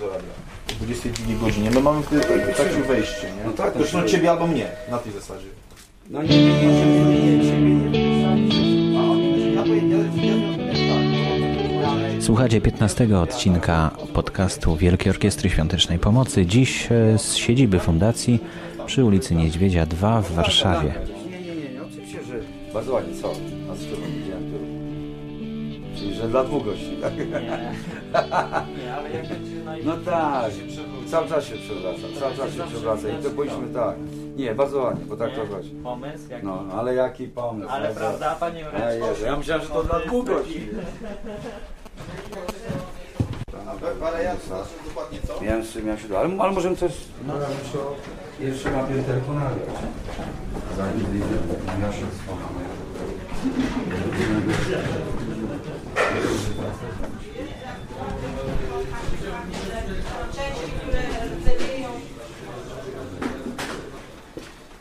do radia. O 22 godzinie. My mamy wtedy tak- takie wejście, nie? No tak, no Zresztą ciebie albo mnie, na tej zasadzie. No nie, nie, nie, nie, nie, Słuchacie 15 odcinka podcastu Wielkiej Orkiestry Świątecznej Pomocy. Dziś e, z siedziby fundacji przy ulicy Niedźwiedzia 2 w Warszawie. Nie, nie, nie, nie, oczywiście, że bardzo ładnie, co? Że dla dwóch gości, tak? Nie, ale jak będzie naj... No tak, się przewróci. cały czas się przewraca, cały czas się przewraca i to powinniśmy tak. Nie, bardzo ładnie, potraktować. Pomysł? Jaki? No, ale jaki pomysł. Ale bardzo- prawda, panie Jureczko? Jezu, ja myślałem, że to dla dwóch gości. Ale ja znaczy dokładnie co? Miałem, miałem się, ale, ale możemy coś... No, jeszcze ma pięterko nagrać. Zanim wyjdę, ja się wspomnę.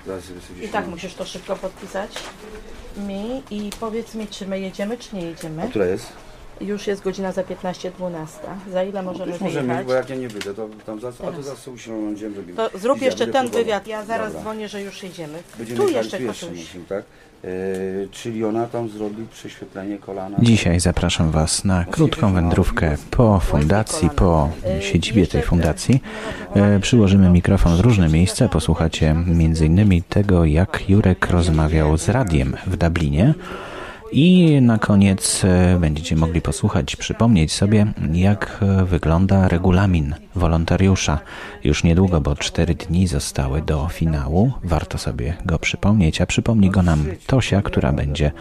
Zaraz sobie sobie I tak musisz to szybko podpisać mi i powiedz mi, czy my jedziemy, czy nie jedziemy. Która jest? Już jest godzina za 15.12. Za ile możemy Już możemy, wyjechać? bo jak ja nie wyjdę, to tam za, a to za co usiądziemy, żeby... To zrób Idziemy, jeszcze ten wywiad. Ja zaraz Dobra. dzwonię, że już jedziemy. Będziemy tu jeszcze tu jeszcze Kotuś. tak? E, czyli ona tam zrobi prześwietlenie kolana. Dzisiaj zapraszam Was na krótką wędrówkę po fundacji, po siedzibie tej fundacji. E, Przyłożymy mikrofon w różne miejsca. Posłuchacie m.in. tego, jak Jurek rozmawiał z radiem w Dublinie. I na koniec e, będziecie mogli posłuchać, przypomnieć sobie, jak e, wygląda regulamin wolontariusza. Już niedługo, bo cztery dni zostały do finału. Warto sobie go przypomnieć, a przypomni go nam Tosia, która będzie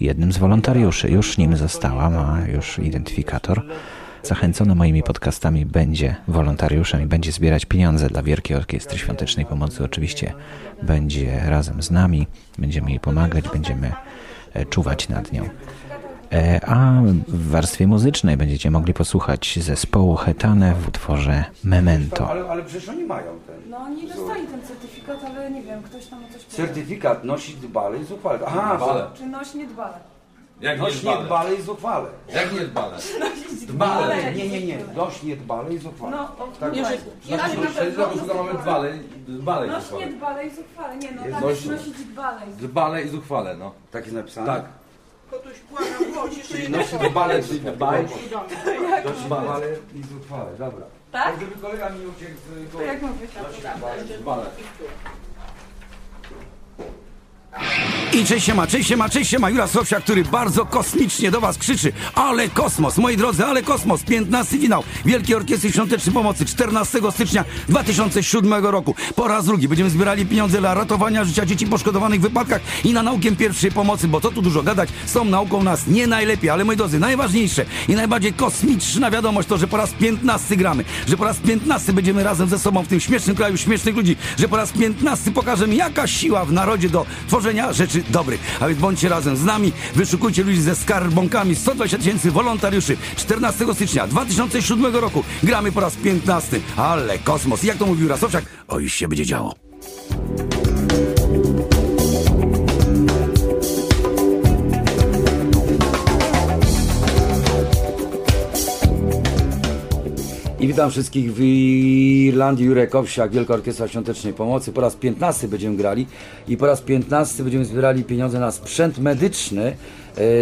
jednym z wolontariuszy. Już nim została, ma już identyfikator. Zachęcony moimi podcastami będzie wolontariuszem i będzie zbierać pieniądze dla Wielkiej Orkiestry Świątecznej Pomocy. Oczywiście będzie razem z nami, będziemy jej pomagać, będziemy czuwać nad nią. E, A w warstwie muzycznej będziecie mogli posłuchać zespołu Hetane w utworze Memento. Ale, ale przecież oni mają ten. No oni dostali ten certyfikat, ale nie wiem, ktoś tam o coś powiedział. Certyfikat nosi dbale i zuchwale. Aha, Dbale. Czy noś nie dbale? Jak nie noś dbale? niedbale i zuchwale. Jak nie dbale? Dbale. Nie, nie, nie. Noś niedbale i zuchwale. No, o, Tak. no właśnie. Znaczy, Tak, na pewno. szukamy mamy dbale, dbale i zuchwale. nie dbale i zuchwale. Nie no, Jest tak nosić dbale i zuchwale. Dbale i zuchwale, no. Tak jest napisane? Tak. Kotuś, błagam, chodź, jeszcze Czyli jedno nosi dbale, czyli dbaj. Nosi dbale i zuchwale. Dobra. Tak? Żeby kolega mi uciekł z To jak mówię? Dbale. I cześć siema, cześć siema, cześć siema, Jura Sofia, który bardzo kosmicznie do was krzyczy. Ale kosmos, moi drodzy, ale kosmos. 15 finał. Wielkiej Orkiestry Świątecznej Pomocy. 14 stycznia 2007 roku. Po raz drugi będziemy zbierali pieniądze dla ratowania życia dzieci poszkodowanych w wypadkach I na naukę pierwszej pomocy, bo co tu dużo gadać Z tą nauką nas nie najlepiej, ale moi drodzy, najważniejsze I najbardziej kosmiczna wiadomość to, że po raz 15 gramy Że po raz 15 będziemy razem ze sobą w tym śmiesznym kraju śmiesznych ludzi Że po raz 15 pokażemy jaka siła w narodzie do tworzenia rzeczy dobrych. A więc bądźcie razem z nami, wyszukujcie ludzi ze skarbonkami, 120 tysięcy wolontariuszy. 14 stycznia 2007 roku gramy po raz 15. Ale kosmos, jak to mówił Rasowczak, o już się będzie działo. I witam wszystkich w Irlandii, Jurek Owsiak, Wielka Orkiestra Świątecznej Pomocy. Po raz 15 będziemy grali i po raz 15 będziemy zbierali pieniądze na sprzęt medyczny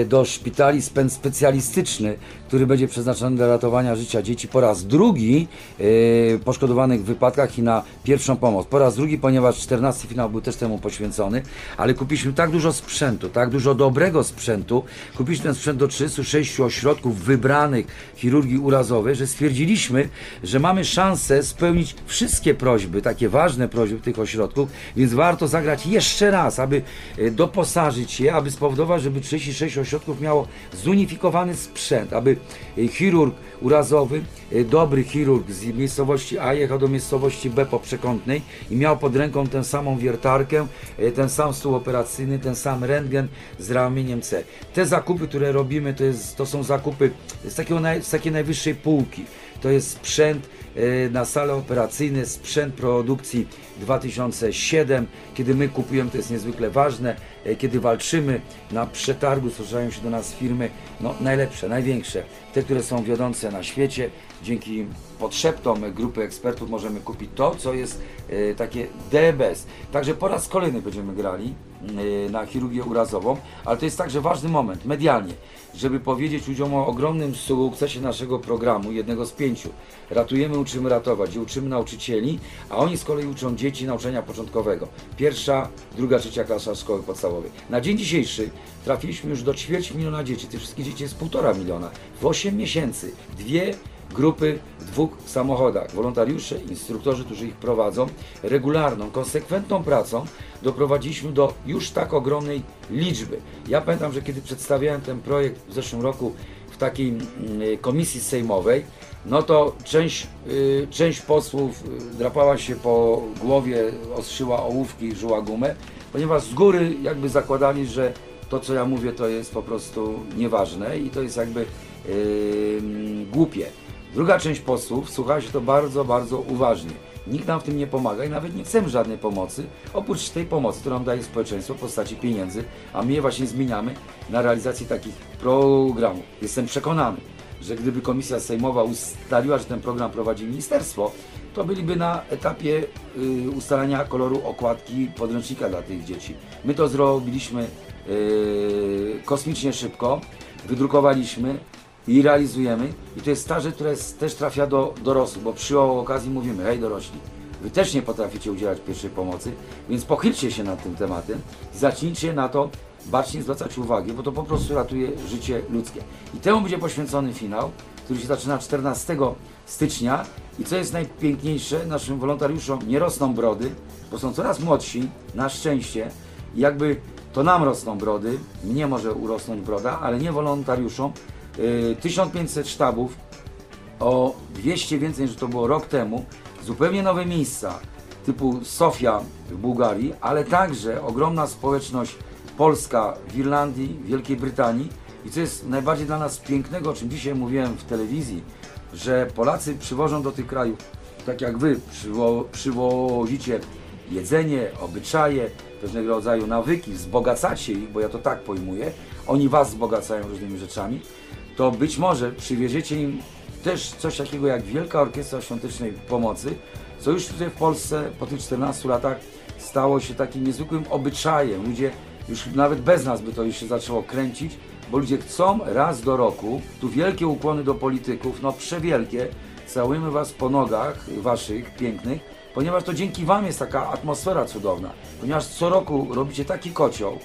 do szpitali specjalistyczny, który będzie przeznaczony do ratowania życia dzieci po raz drugi e, poszkodowanych wypadkach i na pierwszą pomoc. Po raz drugi, ponieważ 14 finał był też temu poświęcony, ale kupiliśmy tak dużo sprzętu, tak dużo dobrego sprzętu, kupiliśmy ten sprzęt do 36 ośrodków wybranych chirurgii urazowej, że stwierdziliśmy, że mamy szansę spełnić wszystkie prośby, takie ważne prośby tych ośrodków, więc warto zagrać jeszcze raz, aby e, doposażyć je, aby spowodować, żeby 36 ośrodków miało zunifikowany sprzęt, aby e, chirurg urazowy, e, dobry chirurg z miejscowości A jechał do miejscowości B po przekątnej i miał pod ręką tę samą wiertarkę, e, ten sam stół operacyjny, ten sam rentgen z ramieniem C. Te zakupy, które robimy, to, jest, to są zakupy z, takiego z takiej najwyższej półki. To jest sprzęt na sale operacyjne, sprzęt produkcji 2007. Kiedy my kupujemy, to jest niezwykle ważne, e, kiedy walczymy na przetargu, zdarzają się do nas firmy no, najlepsze, największe, te, które są wiodące na świecie. Dzięki podszeptom grupy ekspertów możemy kupić to, co jest e, takie DBS. Także po raz kolejny będziemy grali na chirurgię urazową, ale to jest także ważny moment medialnie, żeby powiedzieć ludziom o ogromnym sukcesie naszego programu, jednego z pięciu. Ratujemy, uczymy ratować, uczymy nauczycieli, a oni z kolei uczą dzieci nauczania początkowego. Pierwsza, druga, trzecia klasa szkoły podstawowej. Na dzień dzisiejszy trafiliśmy już do ćwierć miliona dzieci. Tych wszystkich dzieci jest półtora miliona. W 8 miesięcy dwie grupy w dwóch samochodach. Wolontariusze, instruktorzy, którzy ich prowadzą, regularną, konsekwentną pracą doprowadziliśmy do już tak ogromnej liczby. Ja pamiętam, że kiedy przedstawiałem ten projekt w zeszłym roku w takiej mm, komisji sejmowej, no to część, y, część posłów y, drapała się po głowie, ostrzyła ołówki, żuła gumę, ponieważ z góry jakby zakładali, że to co ja mówię to jest po prostu nieważne i to jest jakby yy, głupie. Druga część posłów słucha się to bardzo, bardzo uważnie. Nikt nam w tym nie pomaga i nawet nie chcemy żadnej pomocy, oprócz tej pomocy, którą daje społeczeństwo w postaci pieniędzy, a my je właśnie zmieniamy na realizację takich programów. Jestem przekonany, że gdyby Komisja Sejmowa ustaliła, że ten program prowadzi ministerstwo, to byliby na etapie y, ustalania koloru okładki podręcznika dla tych dzieci. My to zrobiliśmy y, kosmicznie szybko, wydrukowaliśmy i realizujemy. I to jest ta rzecz, która jest, też trafia do dorosłych, bo przy okazji mówimy, hej dorośli, wy też nie potraficie udzielać pierwszej pomocy, więc pochylcie się nad tym tematem, zacznijcie na to bacznie zwracać uwagę, bo to po prostu ratuje życie ludzkie. I temu będzie poświęcony finał, który się zaczyna 14 stycznia i co jest najpiękniejsze, naszym wolontariuszom nie rosną brody, bo są coraz młodsi, na szczęście, i jakby to nam rosną brody, mnie może urosnąć broda, ale nie wolontariuszom. Yy, 1500 sztabów, o 200 więcej niż to było rok temu, zupełnie nowe miejsca typu Sofia w Bułgarii, ale także ogromna społeczność polska w Irlandii, Wielkiej Brytanii. I co jest najbardziej dla nas pięknego, o czym dzisiaj mówiłem w telewizji, że Polacy przywożą do tych krajów, tak jak wy przywo przywozicie jedzenie, obyczaje, pewnego rodzaju nawyki, wzbogacacie ich, bo ja to tak pojmuję, oni was wzbogacają różnymi rzeczami, to być może przywieziecie im też coś takiego jak Wielka Orkiestra Świątecznej Pomocy, co już tutaj w Polsce po tych 14 latach stało się takim niezwykłym obyczajem. Ludzie już nawet bez nas by to już się zaczęło kręcić, bo ludzie chcą raz do roku, tu wielkie ukłony do polityków, no przewielkie, całujemy was po nogach waszych pięknych, ponieważ to dzięki wam jest taka atmosfera cudowna, ponieważ co roku robicie taki kocioł,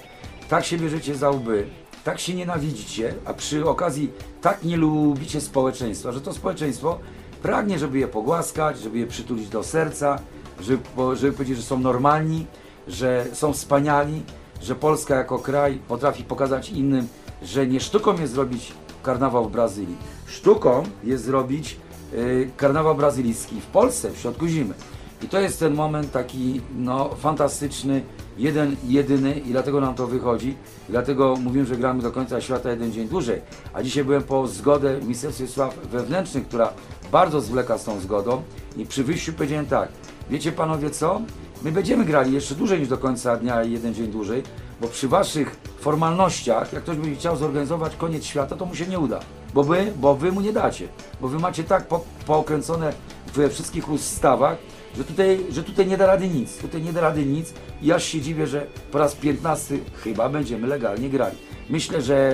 tak się bierzecie za łby, tak się nienawidzicie, a przy okazji tak nie lubicie społeczeństwa, że to społeczeństwo pragnie, żeby je pogłaskać, żeby je przytulić do serca, żeby, żeby powiedzieć, że są normalni, że są wspaniali, że Polska jako kraj potrafi pokazać innym, że nie sztuką jest zrobić karnawał w Brazylii. Sztuką jest zrobić y, karnawał brazylijski w Polsce, w środku zimy. I to jest ten moment taki no, fantastyczny, jeden, jedyny i dlatego nam to wychodzi. Dlatego mówimy, że gramy do końca świata jeden dzień dłużej. A dzisiaj byłem po zgodę w Ministerstwie Spraw Wewnętrznych, która bardzo zwleka z tą zgodą i przy wyjściu powiedziałem tak, wiecie panowie co? My będziemy grali jeszcze dłużej niż do końca dnia i jeden dzień dłużej, bo przy waszych formalnościach, jak ktoś by chciał zorganizować koniec świata, to mu się nie uda. Bo wy, bo wy mu nie dacie. Bo wy macie tak po, pookręcone we wszystkich ustawach, że tutaj, że tutaj nie da rady nic. Tutaj nie da rady nic i aż się dziwię, że po raz 15 chyba będziemy legalnie grali. Myślę, że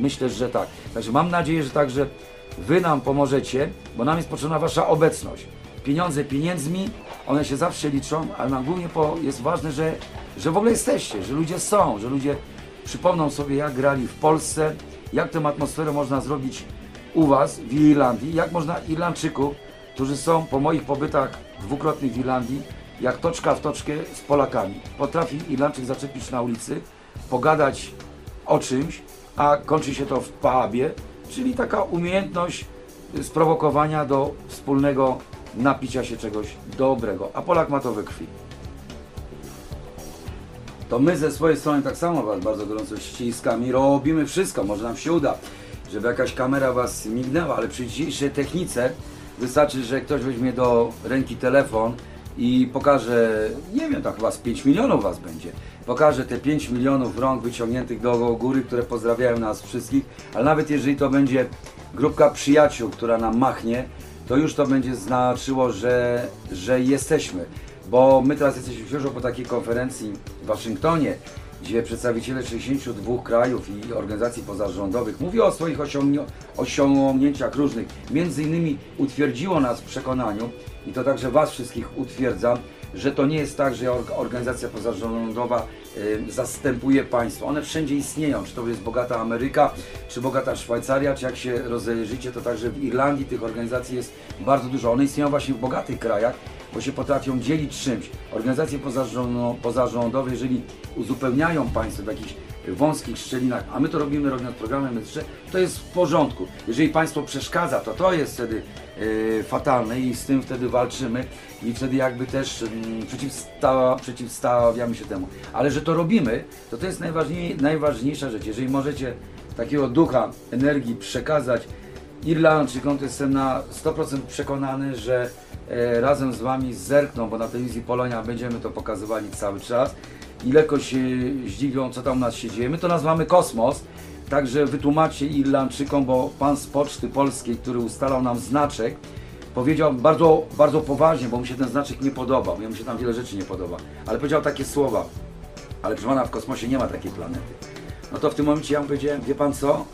myślę, że tak. Także mam nadzieję, że także wy nam pomożecie, bo nam jest potrzebna wasza obecność. Pieniądze pieniędzmi, one się zawsze liczą, ale nam głównie po, jest ważne, że, że w ogóle jesteście, że ludzie są, że ludzie przypomną sobie, jak grali w Polsce, jak tę atmosferę można zrobić u was w Irlandii, jak można Irlandczyków, którzy są po moich pobytach dwukrotnych w Irlandii, jak toczka w toczkę z Polakami. Potrafi Irlandczyk zaczepić na ulicy, pogadać o czymś, a kończy się to w pubie, czyli taka umiejętność sprowokowania do wspólnego napicia się czegoś dobrego, a Polak ma to we krwi. To my ze swojej strony tak samo Was bardzo gorąco ściskamy robimy wszystko, może nam się uda, żeby jakaś kamera Was mignęła, ale przy dzisiejszej technice wystarczy, że ktoś weźmie do ręki telefon i pokażę, nie wiem, tam chyba z 5 milionów was będzie. Pokażę te 5 milionów rąk wyciągniętych do góry, które pozdrawiają nas wszystkich, ale nawet jeżeli to będzie grupka przyjaciół, która nam machnie, to już to będzie znaczyło, że, że jesteśmy. Bo my teraz jesteśmy świeżo po takiej konferencji w Waszyngtonie, gdzie przedstawiciele 62 krajów i organizacji pozarządowych mówią o swoich osiągnięciach różnych. Między innymi utwierdziło nas w przekonaniu, i to także Was wszystkich utwierdzam, że to nie jest tak, że or- organizacja pozarządowa y, zastępuje państwo. One wszędzie istnieją, czy to jest bogata Ameryka, czy bogata Szwajcaria, czy jak się rozejrzycie, to także w Irlandii tych organizacji jest bardzo dużo. One istnieją właśnie w bogatych krajach, bo się potrafią dzielić czymś. Organizacje pozarządo- pozarządowe, jeżeli uzupełniają państwo w jakichś wąskich szczelinach, a my to robimy robiąc programy medyczne, to jest w porządku. Jeżeli państwo przeszkadza, to to jest wtedy e, fatalne i z tym wtedy walczymy i wtedy jakby też mm, przeciwsta, przeciwstawiamy się temu. Ale że to robimy, to to jest najważniej, najważniejsza rzecz. Jeżeli możecie takiego ducha, energii przekazać Irlandczykom, to jestem na 100% przekonany, że razem z Wami zerkną, bo na telewizji Polonia będziemy to pokazywali cały czas. I lekko się zdziwią, co tam u nas się dzieje. My to nazywamy kosmos, także wytłumaczcie Irlandczykom, bo Pan z Poczty Polskiej, który ustalał nam znaczek, powiedział bardzo, bardzo poważnie, bo mu się ten znaczek nie podobał, jemu się tam wiele rzeczy nie podoba, ale powiedział takie słowa, ale proszę Pana, w kosmosie nie ma takiej planety. No to w tym momencie ja mu powiedziałem, wie Pan co,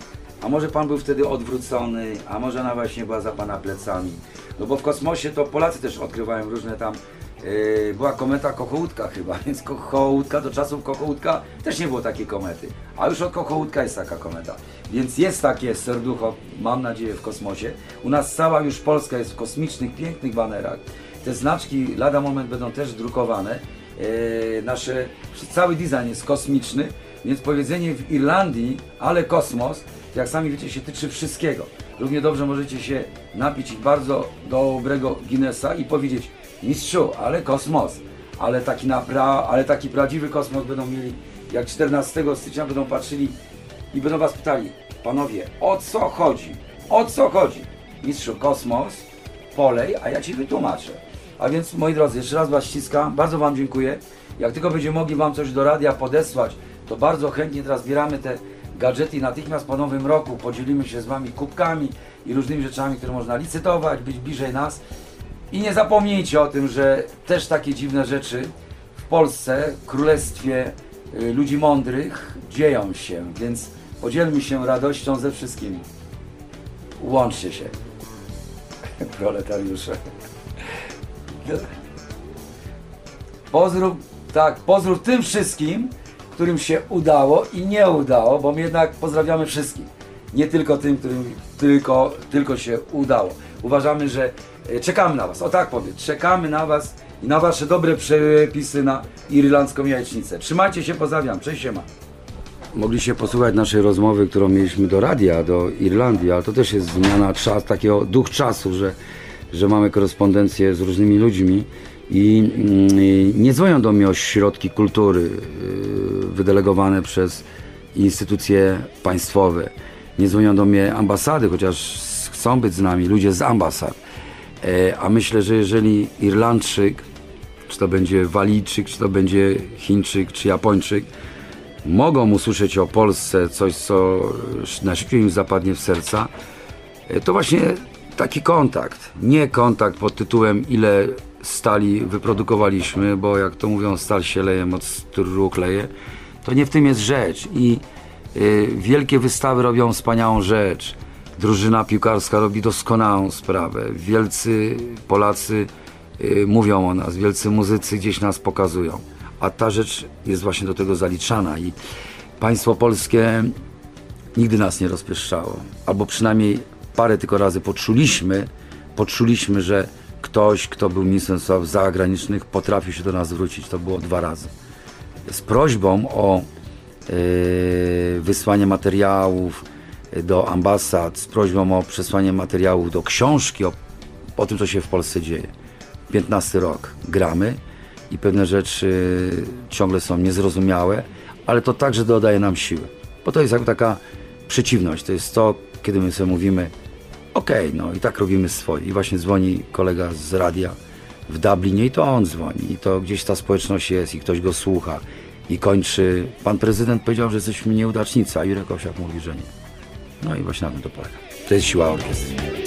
a może Pan był wtedy odwrócony, a może ona właśnie była za Pana plecami. No bo w kosmosie to Polacy też odkrywają różne tam, yy, była kometa Kochołódka chyba, więc Kochołódka, do czasów Kochołódka też nie było takiej komety, a już od Kochołódka jest taka kometa. Więc jest takie serducho, mam nadzieję, w kosmosie. U nas cała już Polska jest w kosmicznych, pięknych banerach. Te znaczki lada moment będą też drukowane. E, nasze, cały design jest kosmiczny, więc powiedzenie w Irlandii, ale kosmos, jak sami wiecie, się tyczy wszystkiego. Równie dobrze możecie się napić bardzo dobrego Guinnessa i powiedzieć mistrzu, ale kosmos, ale taki, napra, ale taki prawdziwy kosmos będą mieli, jak 14 stycznia będą patrzyli i będą was pytali, panowie, o co chodzi? O co chodzi? Mistrzu, kosmos, polej, a ja ci wytłumaczę. A więc moi drodzy, jeszcze raz was ściskam, bardzo wam dziękuję. Jak tylko będziemy mogli wam coś do radia podesłać, to bardzo chętnie teraz zbieramy te gadżety i natychmiast po nowym roku podzielimy się z wami kubkami i różnymi rzeczami, które można licytować, być bliżej nas. I nie zapomnijcie o tym, że też takie dziwne rzeczy w Polsce, królestwie y, ludzi mądrych dzieją się, więc podzielmy się radością ze wszystkimi. Łączcie się, proletariusze. Pozdrów, tak, pozdrów tym wszystkim, którym się udało i nie udało, bo my jednak pozdrawiamy wszystkich. Nie tylko tym, którym tylko, tylko się udało. Uważamy, że e, czekamy na Was. O tak powiem, czekamy na Was i na Wasze dobre przepisy na irlandzką jajecznicę. Trzymajcie się, pozdrawiam. Cześć, siema. Mogliście posłuchać naszej rozmowy, którą mieliśmy do radia, do Irlandii, ale to też jest zmiana czas, takiego duch czasu, że, że mamy korespondencję z różnymi ludźmi i mm, nie dzwonią do mnie ośrodki kultury yy, wydelegowane przez instytucje państwowe. Nie dzwonią do mnie ambasady, chociaż chcą być z nami ludzie z ambasad. E, A myślę, że jeżeli Irlandczyk, czy to będzie Walijczyk, czy to będzie Chińczyk, czy Japończyk, mogą usłyszeć o Polsce coś, co najszybciej im zapadnie w serca, e, to właśnie taki kontakt. Nie kontakt pod tytułem ile stali wyprodukowaliśmy, bo jak to mówią, stal się lejem od stru kleje. To nie w tym jest rzecz. I y, wielkie wystawy robią wspaniałą rzecz. Drużyna piłkarska robi doskonałą sprawę. Wielcy Polacy y, mówią o nas, wielcy muzycy gdzieś nas pokazują. A ta rzecz jest właśnie do tego zaliczana i państwo polskie nigdy nas nie rozpieszczało. Albo przynajmniej parę tylko razy poczuliśmy, poczuliśmy, że ktoś, kto był ministrem spraw zagranicznych, potrafił się do nas zwrócić. To było dwa razy. Z prośbą o e, wysłanie materiałów do ambasad, z prośbą o przesłanie materiałów do książki o, o tym, co się w Polsce dzieje. 15 rok gramy i pewne rzeczy ciągle są niezrozumiałe, ale to także dodaje nam siły. Bo to jest jakby taka przeciwność. To jest to, kiedy my sobie mówimy, okej, no i tak robimy swoje. I właśnie dzwoni kolega z radia, w Dublinie i to on dzwoni, i to gdzieś ta społeczność jest i ktoś go słucha i kończy. Pan prezydent powiedział, że jesteśmy nieudacznicy, a Jurek Owsiak mówi, że nie. No i właśnie na tym to polega. To jest siła orkiestry.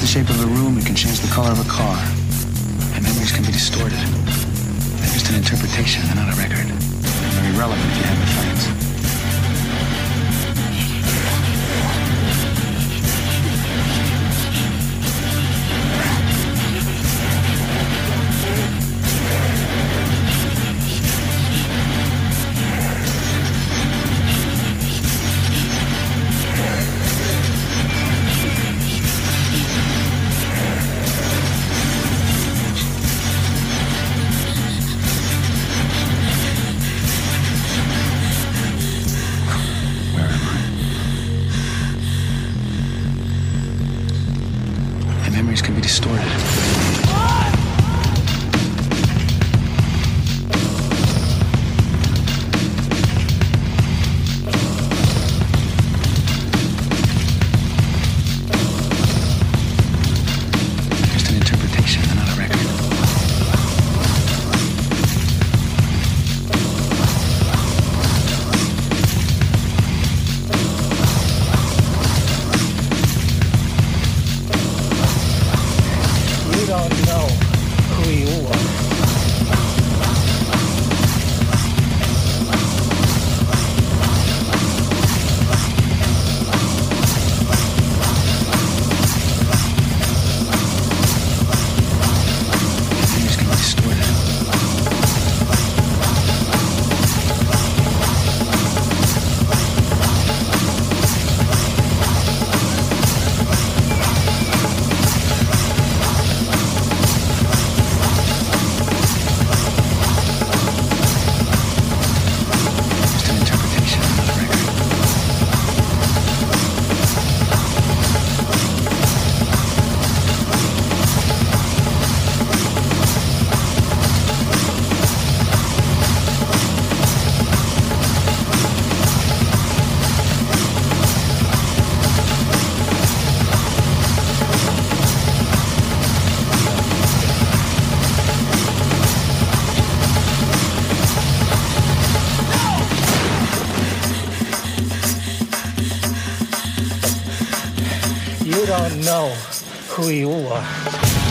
The shape of a room, it can change the color of a car. And memories can be distorted. They're just an interpretation, they're not a record. They're irrelevant if you have don't know who you are. Know who you are.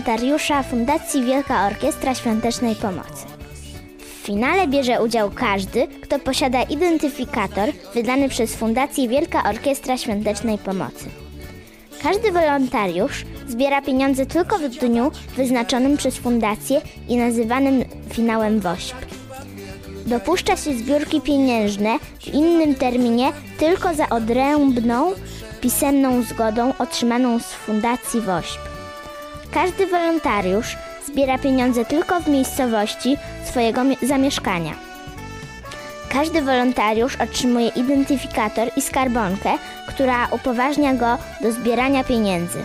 Wolontariusza Fundacji Wielka Orkiestra Świątecznej Pomocy. W finale bierze udział każdy, kto posiada identyfikator wydany przez Fundację Wielka Orkiestra Świątecznej Pomocy. Każdy wolontariusz zbiera pieniądze tylko w dniu wyznaczonym przez fundację i nazywanym finałem WOŚP. Dopuszcza się zbiórki pieniężne w innym terminie tylko za odrębną, pisemną zgodą otrzymaną z Fundacji WOŚP. Każdy wolontariusz zbiera pieniądze tylko w miejscowości swojego mi- zamieszkania. Każdy wolontariusz otrzymuje identyfikator i skarbonkę, która upoważnia go do zbierania pieniędzy.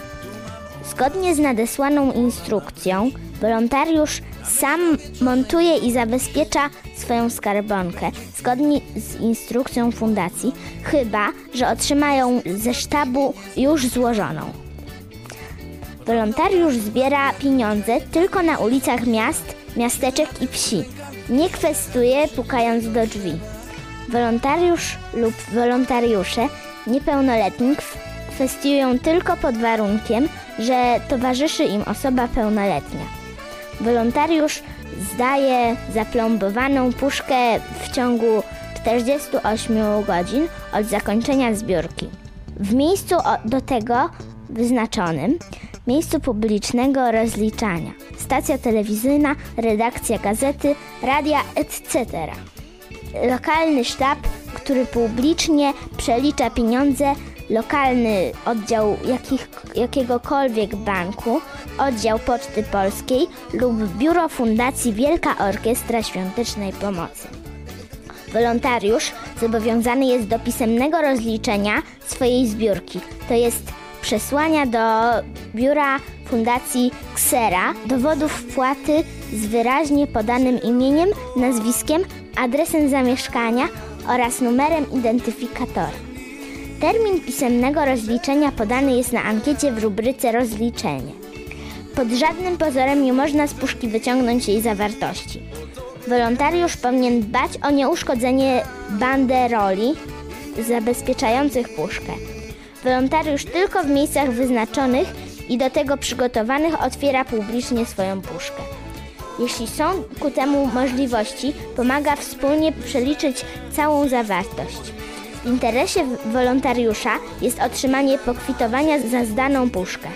Zgodnie z nadesłaną instrukcją, wolontariusz sam montuje i zabezpiecza swoją skarbonkę, zgodnie z instrukcją fundacji, chyba że otrzymają ze sztabu już złożoną. Wolontariusz zbiera pieniądze tylko na ulicach miast, miasteczek i wsi. Nie kwestuje pukając do drzwi. Wolontariusz lub wolontariusze niepełnoletni kw- kwestiują tylko pod warunkiem, że towarzyszy im osoba pełnoletnia. Wolontariusz zdaje zaplombowaną puszkę w ciągu 48 godzin od zakończenia zbiórki. W miejscu do tego wyznaczonym, miejscu publicznego rozliczania, stacja telewizyjna, redakcja gazety, radia, etc. Lokalny sztab, który publicznie przelicza pieniądze, lokalny oddział jakich, jakiegokolwiek banku, oddział Poczty Polskiej lub biuro Fundacji Wielka Orkiestra Świątecznej Pomocy. Wolontariusz zobowiązany jest do pisemnego rozliczenia swojej zbiórki, to jest przesłania do biura Fundacji Ksera dowodów wpłaty z wyraźnie podanym imieniem, nazwiskiem, adresem zamieszkania oraz numerem identyfikatora. Termin pisemnego rozliczenia podany jest na ankiecie w rubryce rozliczenie. Pod żadnym pozorem nie można z puszki wyciągnąć jej zawartości. Wolontariusz powinien dbać o nieuszkodzenie banderoli zabezpieczających puszkę. Wolontariusz tylko w miejscach wyznaczonych i do tego przygotowanych otwiera publicznie swoją puszkę. Jeśli są ku temu możliwości, pomaga wspólnie przeliczyć całą zawartość. W interesie wolontariusza jest otrzymanie pokwitowania za zdaną puszkę.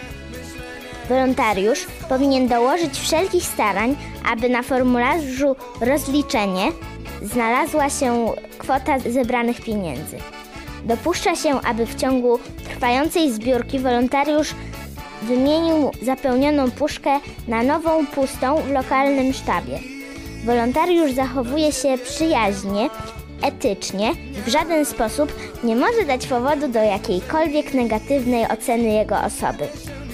Wolontariusz powinien dołożyć wszelkich starań, aby na formularzu rozliczenie znalazła się kwota zebranych pieniędzy. Dopuszcza się, aby w ciągu trwającej zbiórki wolontariusz wymienił zapełnioną puszkę na nową pustą w lokalnym sztabie. Wolontariusz zachowuje się przyjaźnie, etycznie i w żaden sposób nie może dać powodu do jakiejkolwiek negatywnej oceny jego osoby.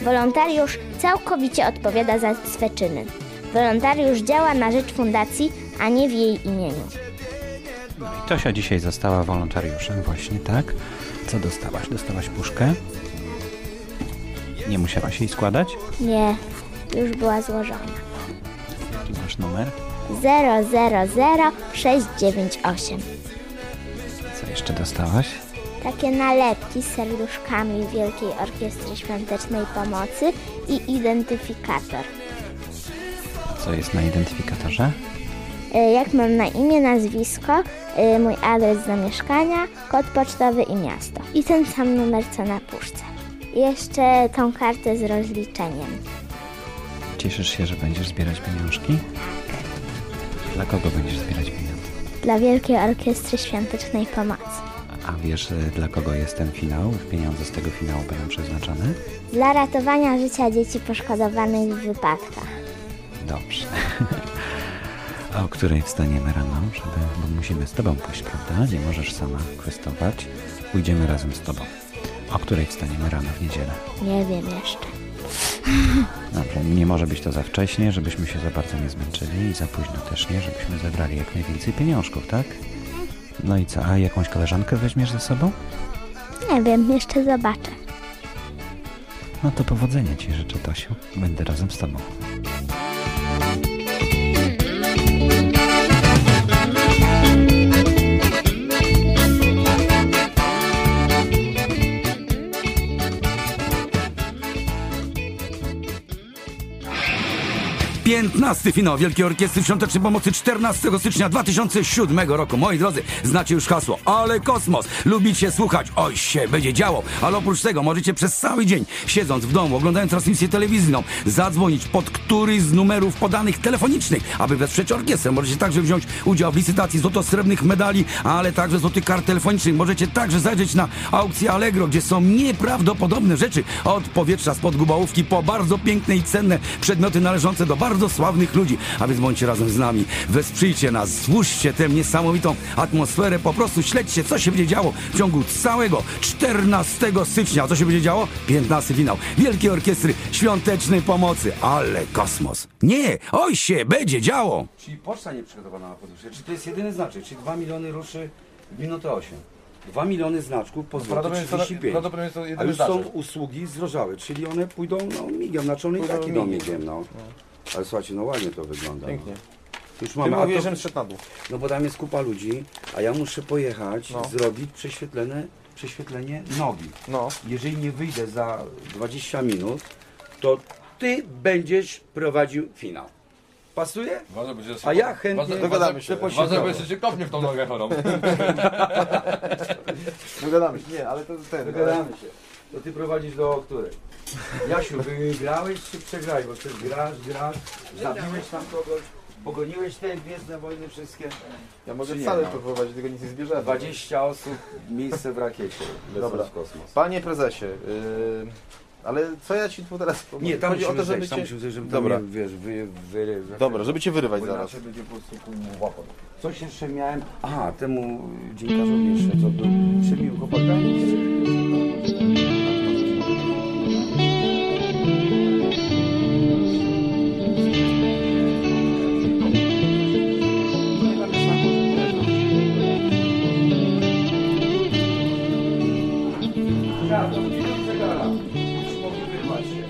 Wolontariusz całkowicie odpowiada za swe czyny. Wolontariusz działa na rzecz fundacji, a nie w jej imieniu. I Tosia dzisiaj została wolontariuszem, właśnie tak. Co dostałaś? Dostałaś puszkę? Nie musiałaś jej składać? Nie, już była złożona. Jaki masz numer? 000698. Co jeszcze dostałaś? Takie nalepki z serduszkami Wielkiej Orkiestry Świątecznej Pomocy i identyfikator. Co jest na identyfikatorze? Y, Jak mam na imię, nazwisko, y, mój adres zamieszkania, kod pocztowy i miasto. I ten sam numer co na puszce. Jeszcze tą kartę z rozliczeniem. Cieszysz się, że będziesz zbierać pieniążki? Dla kogo będziesz zbierać pieniądze? Dla Wielkiej Orkiestry Świątecznej Pomocy. A wiesz, y, dla kogo jest ten finał? Pieniądze z tego finału będą przeznaczone? Dla ratowania życia dzieci poszkodowanych w wypadkach. Dobrze. O której wstaniemy rano, żeby, bo musimy z tobą pójść, prawda? Nie możesz sama kwestować. Pójdziemy razem z tobą. O której wstaniemy rano w niedzielę? Nie wiem jeszcze. Dobrze, nie może być to za wcześnie, żebyśmy się za bardzo nie zmęczyli i za późno też nie, żebyśmy zebrali jak najwięcej pieniążków, tak? No i co, a jakąś koleżankę weźmiesz ze sobą? Nie wiem, jeszcze zobaczę. No to powodzenia Ci życzę, Tosiu. Będę razem z Tobą. 15 finał Wielkiej Orkiestry Świątecznej Pomocy 14 stycznia 2007 roku. Moi drodzy, znacie już hasło, ale kosmos. Lubicie słuchać, oj się będzie działo, ale oprócz tego możecie przez cały dzień, siedząc w domu, oglądając transmisję telewizyjną, zadzwonić pod któryś z numerów podanych telefonicznych, aby wesprzeć orkiestrę. Możecie także wziąć udział w licytacji złoto-srebrnych medali, ale także złotych kart telefonicznych. Możecie także zajrzeć na aukcję Allegro, gdzie są nieprawdopodobne rzeczy od powietrza spod gubałówki po bardzo piękne i cenne przedmioty należące do bardzo sławnych ludzi. A więc bądźcie razem z nami, wesprzyjcie nas, złóżcie tę niesamowitą atmosferę, po prostu śledźcie, co się będzie działo w ciągu całego 14 stycznia. A co się będzie działo? 15 finał Wielkiej Orkiestry Świątecznej Pomocy. Ale kosmos. Nie, oj się będzie działo. Czyli poczta nie przygotowana na podwyżkę. Czy to jest jedyny znaczek? Czy 2 miliony ruszy w minutę 8? 2 miliony znaczków po złoty Prawdopodobnie jest to- 35. prawdopodobnie jest to A już są usługi zdrożały, czyli one pójdą no, migiem, znaczy one i tak idą migiem. migiem, no. Ale słuchajcie, no ładnie to wygląda. Pięknie. Już Ty mamy, a mówisz, to, żebym na dół. no bo tam jest kupa ludzi, a ja muszę pojechać, No. zrobić prześwietlenie, prześwietlenie nogi. No. Jeżeli nie wyjdę za 20 minut, to ty będziesz prowadził finał. Pasuje? A ja chętnie... Dogadamy się. Bo jeszcze cię kopnie w tą nogę chorą. Dogadamy się. Nie, ale to ten. Dogadamy się. To ty prowadzisz do której? Jasiu, wygrałeś czy przegrałeś? Bo ty grasz, grasz, zabiłeś tam kogoś, pogoniłeś te Gwiezdne Wojny wszystkie. Ja mogę Czy nie, wcale no? poprowadzić, tylko nic nie zbierzemy. 20 osób, miejsce w rakiecie. Dobra. w kosmos. Panie prezesie, yy, ale co ja ci tu teraz powiem? Nie, tam Chodzi o musimy to, żeby zejść, tam cię... musimy zejść, żeby Dobra. nie, wiesz, wy, wy, wy, Dobra, żeby cię wyrywać bo zaraz. inaczej będzie po prostu. Coś jeszcze miałem, aha, temu dziennikarzowi jeszcze, co był przemił chłopakami.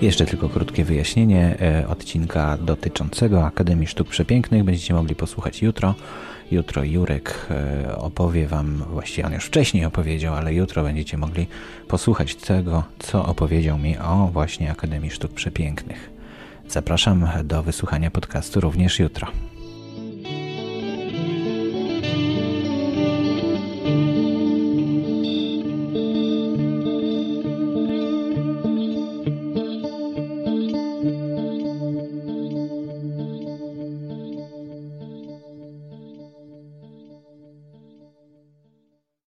Jeszcze tylko krótkie wyjaśnienie e, odcinka dotyczącego Akademii Sztuk Przepięknych. Będziecie mogli posłuchać jutro. Jutro Jurek e, opowie Wam, właściwie on już wcześniej opowiedział, ale jutro będziecie mogli posłuchać tego, co opowiedział mi o właśnie Akademii Sztuk Przepięknych. Zapraszam do wysłuchania podcastu również jutro.